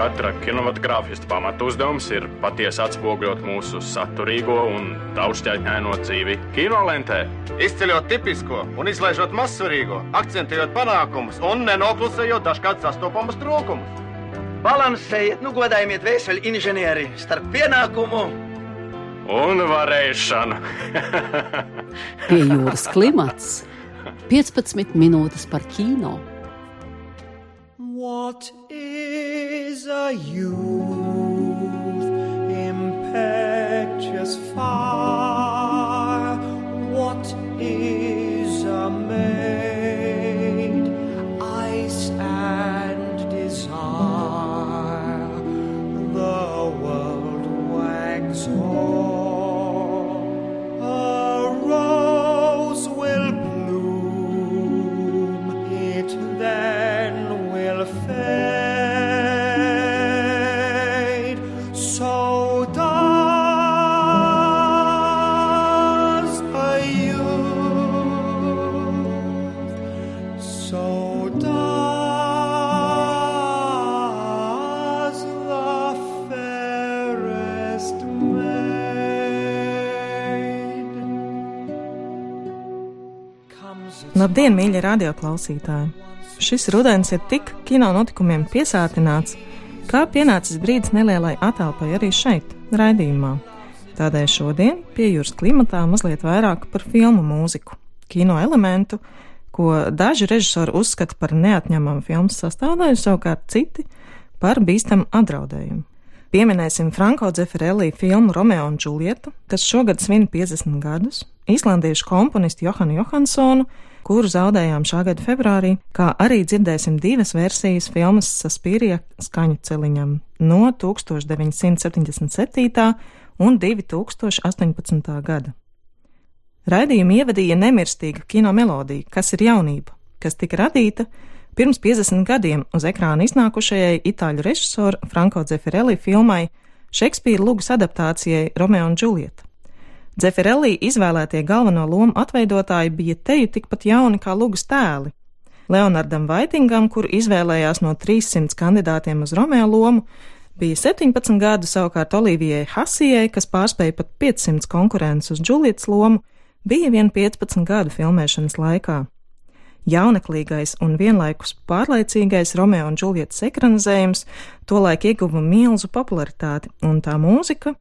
Katra kinematogrāfista pamatu uzdevums ir patiesi atspoguļot mūsu saturīgo un daudzšķaitņaino dzīvi kinolentē. Izceļot tipisko un izlaižot mazsvarīgo, akcentējot panākumus un nenoklusējot dažkārt sastopamus trūkumus. Balansējiet, nu godājiet vēseli inženieri starp pienākumu un varēšanu. Pie jūras klimats 15 minūtes par kino. What is a youth impetuous fire? What is a maid? Labdien, mīļie radioklausītāji! Šis rudens ir tik kino notikumiem piesātināts, kā pienācis brīdis nelielai attēlpai arī šeit, raidījumā. Tādēļ šodien pie jūras klimatā mazliet vairāk par filmu mūziku, kino elementu, ko daži režisori uzskata par neatņemamu filmas sastāvdaļu, savukārt citi par bīstamu apdraudējumu. Pieminēsim Franko Dzeferelī filmu Romeo un Džulieta, kas šogad svin 50 gadus, islandiešu komponistu Johanu Johansonu, kuru zaudējām šā gada februārī, kā arī dzirdēsim divas versijas filmas Saspīrija skaņu celiņam no 1977. un 2018. gada. Raidījumu ievadīja nemirstīga kino melodija, kas ir jaunība, kas tika radīta pirms 50 gadiem uz ekrāna iznākušajai itāļu režisora Franko Dzeferelli filmai Šekspīra lugas adaptācijai Romeo un Džulieta. Dzeferelli izvēlētie galveno lomu atveidotāji bija teju tikpat jauni kā lugas tēli. Leonardam Vaitingam, kuru izvēlējās no 300 kandidātiem uz Romeo lomu, bija 17 gadu, savukārt Olivijai Hasijai, kas pārspēja pat 500 konkurences uz Džulietas lomu, bija vien 15 gadu filmēšanas laikā. Jauneklīgais un vienlaikus pārlaicīgais Romeo un Džulietas ekranizējums tolaik ieguva milzu popularitāti, un tā mūzika,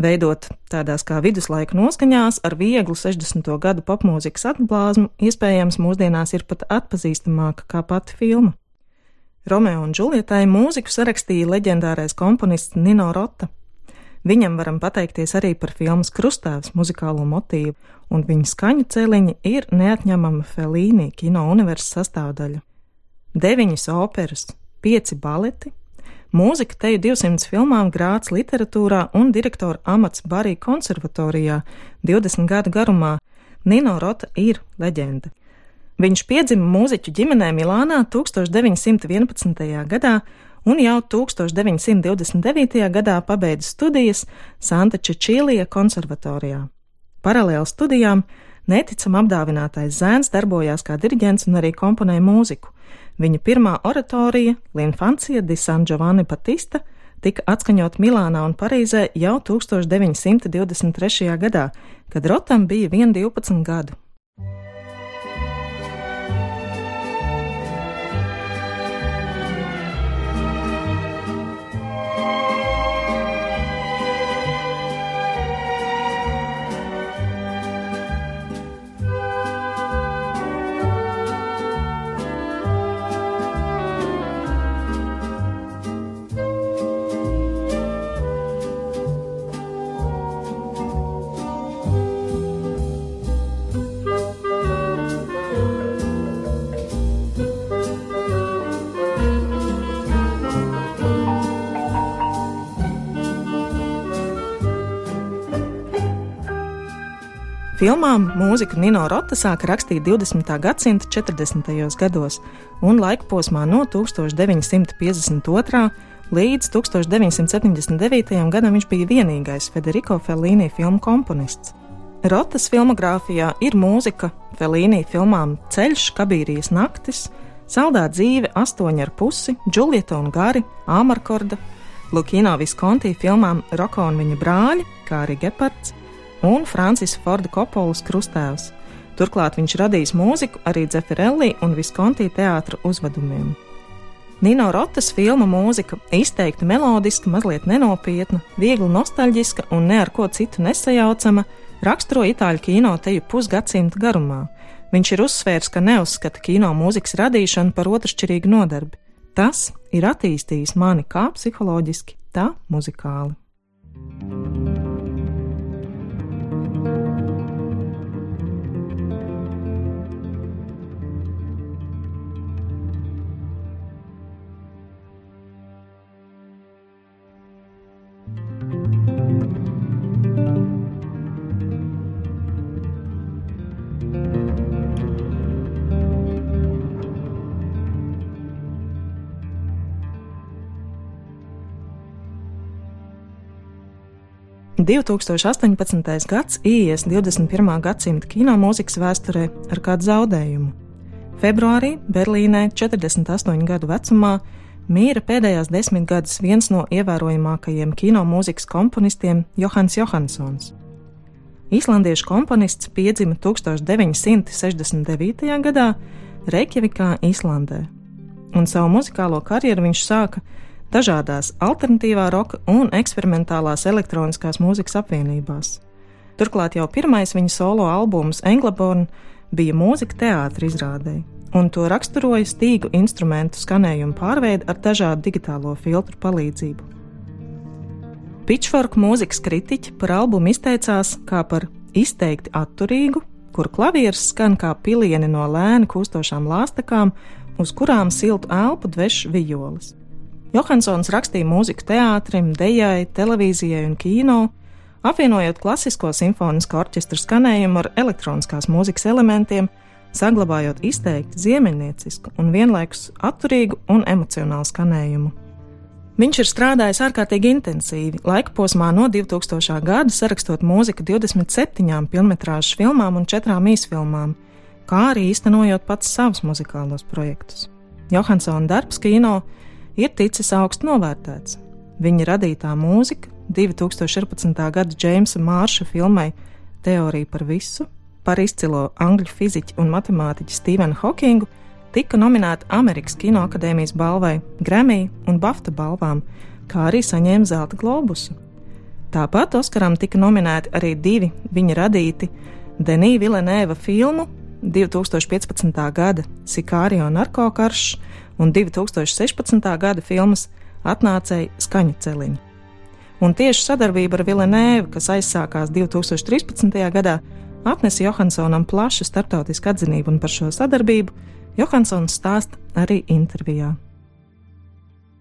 veidot tādās kā viduslaika noskaņās ar vieglu 60. gadu popmūzikas atblāzmu, iespējams mūsdienās ir pat atpazīstamāka kā pati filma. Romeo un Džulietai mūziku sarakstīja leģendārais komponists Nino Rota. Viņam varam pateikties arī par filmas krustāvs muzikālo motīvu, un viņa skaņu celiņi ir neatņemama Felīnī kino universas sastāvdaļa. Deviņas operas, pieci baleti, mūzika teju 200 filmām grāts literatūrā un direktora amats Barī konservatorijā 20 gadu garumā, Nino Rota ir leģenda. Viņš piedzima mūziķu ģimenē Milānā 1911. gadā un jau 1929. gadā pabeidza studijas Santa Čečīlija konservatorijā. Paralēli studijām neticam apdāvinātais zēns darbojās kā diriģents un arī komponēja mūziku. Viņa pirmā oratorija, L'Infancija di San Giovanni Battista, tika atskaņot Milānā un Parīzē jau 1923. gadā, kad Rotam bija 112 gadu. Filmām mūziku Nino Rota sāka rakstīt 20. gadsimta 40. gados, un laikposmā no 1952. līdz 1979. gadam viņš bija vienīgais Federico Fellini filmu komponists. Rotas filmogrāfijā ir mūzika Felīnī filmām Ceļš, Kabīrijas naktis, Saldā dzīve, astoņi ar pusi, Džulieta un Gari, Āmarkorda, Lukino Viskonti filmām Roko un viņa brāļi, kā arī Gepards, un Francis Forda Kopolas krustēvs. Turklāt viņš radījis mūziku arī Dzeferelli un Viskonti teātra uzvedumiem. Nino Rotas filmu mūzika izteikti melodiska, mazliet nenopietna, viegli nostalģiska un ne ar ko citu nesajaucama, raksturo itāļu kino teju pusgadsimta garumā. Viņš ir uzsvērs, ka neuzskata kino mūzikas radīšanu par otršķirīgu nodarbi. Tas ir attīstījis mani kā psiholoģiski, tā muzikāli. 2018. gads ies 21. gadsimta kino mūzikas vēsturē ar kādu zaudējumu. Februārī Berlīnē, 48 gadu vecumā, mīra pēdējās desmitgades viens no ievērojamākajiem kino mūzikas komponistiem Johans Johansons. Īslandiešu komponists piedzima 1969. gadā Reikjavikā, Īslandē, un savu muzikālo karjeru viņš sāka dažādās alternatīvā roka un eksperimentālās elektroniskās mūzikas apvienībās. Turklāt jau pirmais viņa solo albums Englaborn bija mūzika teātra izrādē, un to raksturoja stīgu instrumentu skanējumu pārveide ar dažādu digitālo filtru palīdzību. Pitchfork mūzikas kritiķi par albumu izteicās kā par izteikti atturīgu, kur klavieres skan kā pilieni no lēni kūstošām lāstakām, uz kurām siltu elpu dveš vijoles. Johansons rakstīja mūziku teātrim, dejai, televīzijai un kino, apvienojot klasisko simfonisko orķestra skanējumu ar elektroniskās mūzikas elementiem, saglabājot izteikti ziemeļniecisku un vienlaikus atturīgu un emocionālu skanējumu. Viņš ir strādājis ārkārtīgi intensīvi, laika posmā no 2000. gada sarakstot mūziku 27 filmas filmām un 4 īsfilmām, kā arī īstenojot pats savus muzikālos projektus. Johansona darbs kino ir ticis augstu novērtēts. Viņa radītā mūzika 2014. gada Džeimsa Mārša filmai Teorija par visu par izcilo angļu fiziķu un matemātiķu Stevenu Hokingu tika nominēta Amerikas Kinoakadēmijas balvai, Grammy un Bafta balvām, kā arī saņēma zelta globusu. Tāpat Oskaram tika nominēti arī divi viņa radīti Denija Vilenēva filmu 2015. gada Sikārija un Narkokarš un 2016. gada filmas atnācēja skaņu celiņi. Un tieši sadarbība ar Vilenēvu, kas aizsākās 2013. gadā, atnesa Johansonam plašu starptautisku atzinību, un par šo sadarbību Johansons stāsta arī intervijā.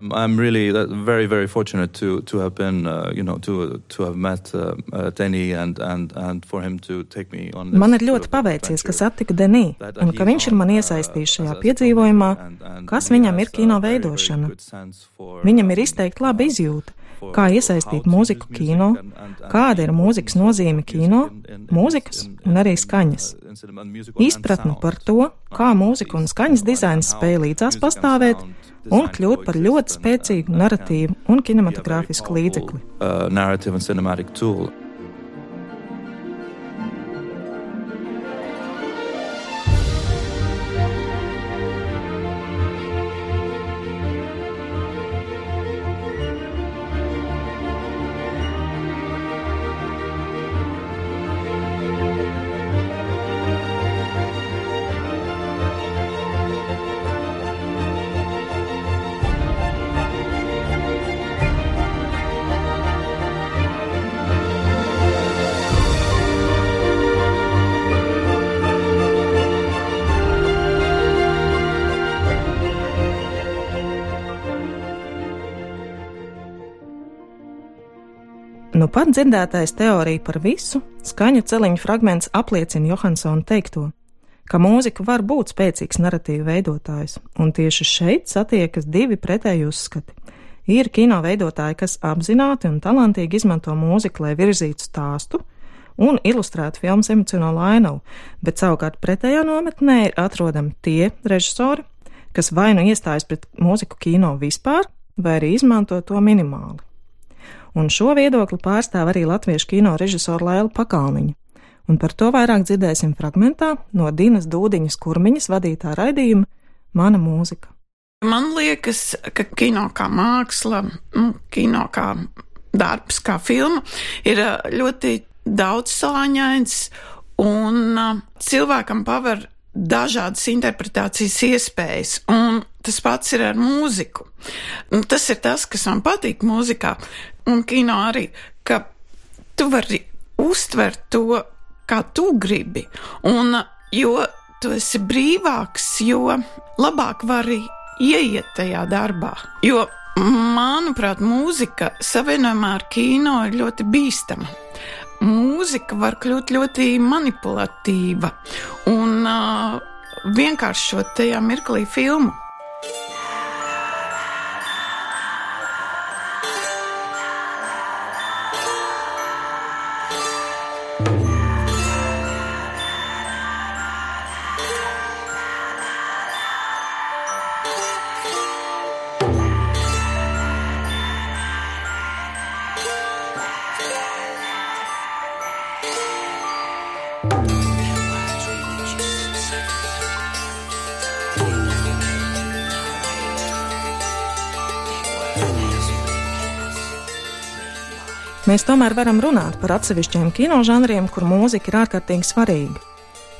I'm really uh, very very fortunate to to have been uh, you know to to have met uh, uh, Denny and and and for him to take me on. Man ir ļoti paveicies, ka satiku Denī un ka viņš ir man uh, iesaistījis šajā piedzīvojumā, kas viņam ir kino veidošana. Viņam ir izteikti laba izjūta, kā iesaistīt mūziku kino, kāda ir mūzikas nozīme kino, mūzikas un arī skaņas. Izpratni par to, kā mūzika un skaņas dizains spēja līdzās pastāvēt un kļūt par ļoti spēcīgu narratīvu un kinematogrāfisku līdzekli. Nu pat dzirdētais teorija par visu, skaņu celiņu fragments apliecina Johansona teikto, ka mūzika var būt spēcīgs narratīvu veidotājs, un tieši šeit satiekas divi pretēji uzskati. Ir kino veidotāji, kas apzināti un talantīgi izmanto mūziku, lai virzītu stāstu, un ilustrētu filmas emocionālo ainavu, bet savukārt pretējā nometnē ir atrodami tie režisori, kas vai nu iestājas pret mūziku kino vispār, vai arī izmanto to minimāli. Un šo viedokli pārstāv arī latviešu kino režisora Laila Pakalniņa, un par to vairāk dzirdēsim fragmentā no Dinas Dūdiņas kurmiņas vadītā raidījuma Mana mūzika. Man liekas, ka kino kā māksla, nu, kino kā darbs, kā filma, ir ļoti daudzslāņains un cilvēkam paver dažādas interpretācijas iespējas, un tas pats ir ar mūziku. Un tas ir tas, kas man patīk mūzikā, un kino arī, ka tu vari uztvert to, kā tu gribi, un jo tu esi brīvāks, jo labāk vari ieiet tajā darbā. Jo, manuprāt, mūzika savienojumā ar kino ir ļoti bīstama. Mūzika var kļūt ļoti manipulatīva un uh, vienkāršot tajā mirklī filmu. Mēs tomēr varam runāt par atsevišķiem kinožanriem, kur mūzika ir ārkārtīgi svarīga.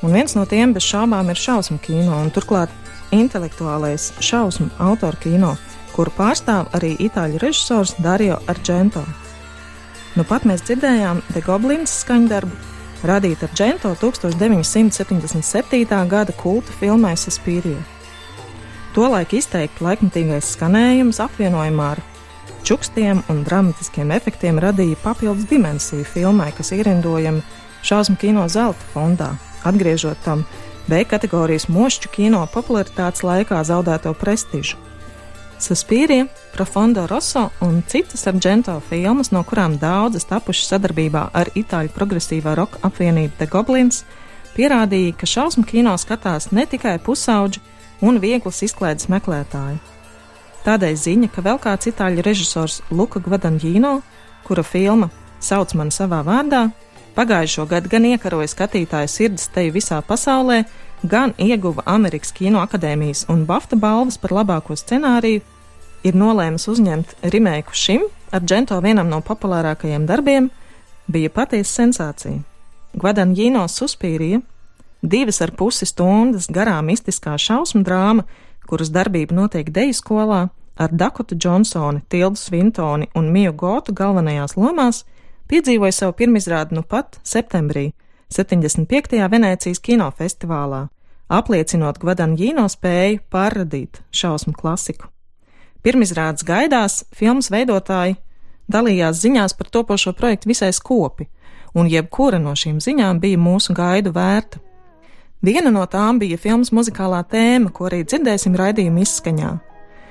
Un viens no tiem bez šaubām ir šausmu kino, un turklāt intelektuālais šausmu autoru kino, kuru pārstāv arī itāļu režisors Dario Argento. Nu pat mēs dzirdējām The Goblins skaņdarbu, radītu Argento 1977. gada kulta filmai Saspīrija. Tolaik izteikti laikmatīgais skanējums apvienojumā ar čukstiem un dramatiskiem efektiem radīja papildus dimensiju filmai, kas ierindojama šausmu kino zelta fondā, atgriežot tam B kategorijas mošķu kino popularitātes laikā zaudēto prestižu. Saspīrie, Profondo Rosso un citas Argento filmas, no kurām daudzas tapušas sadarbībā ar itāļu progresīvā roka apvienību The Goblins, pierādīja, ka šausmu kino skatās ne tikai pusauģi un vieglas izklaides meklētāji. Tādēļ ziņa, ka vēl kāds itāļu režisors Luka Gvadanjino, kura filma sauc mani savā vārdā, pagājušo gadu gan iekaroja skatītāju sirdis teju visā pasaulē, gan ieguva Amerikas Kino akadēmijas un Bafta balvas par labāko scenāriju, ir nolēmis uzņemt remēku šim, Argento vienam no populārākajiem darbiem, bija patiesa sensācija. Gvadanjino suspīrija, divas ar pusi stundas garā mistiskā šausmu drāma, kuras darbība notiek deju skolā, ar Dakotu Džonsoni, Tildu Svintoni un Miju Gotu galvenajās lomās, piedzīvoja savu pirmizrādi nu pat septembrī, 75. Venēcijas kinofestivālā, apliecinot Gvadanjino spēju pārradīt šausmu klasiku. Pirmizrādes gaidās filmas veidotāji dalījās ziņās par topošo projektu visai skopi, un jebkura no šīm ziņām bija mūsu gaidu vērta. Viena no tām bija filmas muzikālā tēma, ko arī dzirdēsim raidījuma izskaņā.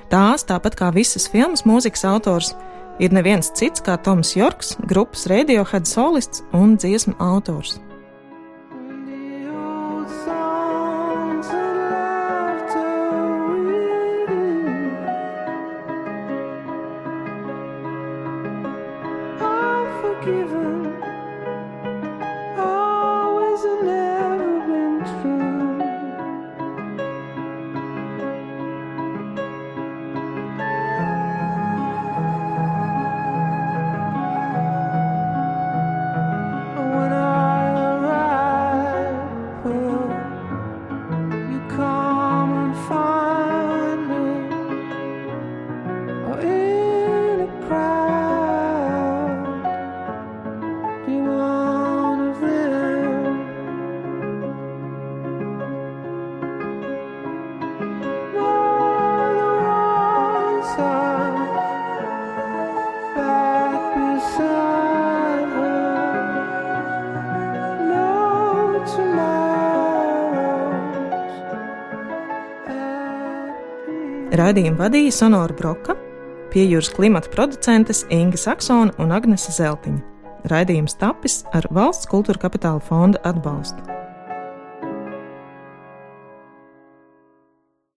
Tās, tāpat kā visas filmas mūzikas autors, ir neviens cits kā Toms Jorks, grupas Radiohead solists un dziesmu autors. Raidījumu vadīja Sonora Broka, piejūras klimata producentes Inga Saksona un Agnese Zeltiņa. Raidījums tapis ar valsts kultūra kapitāla fonda atbalstu.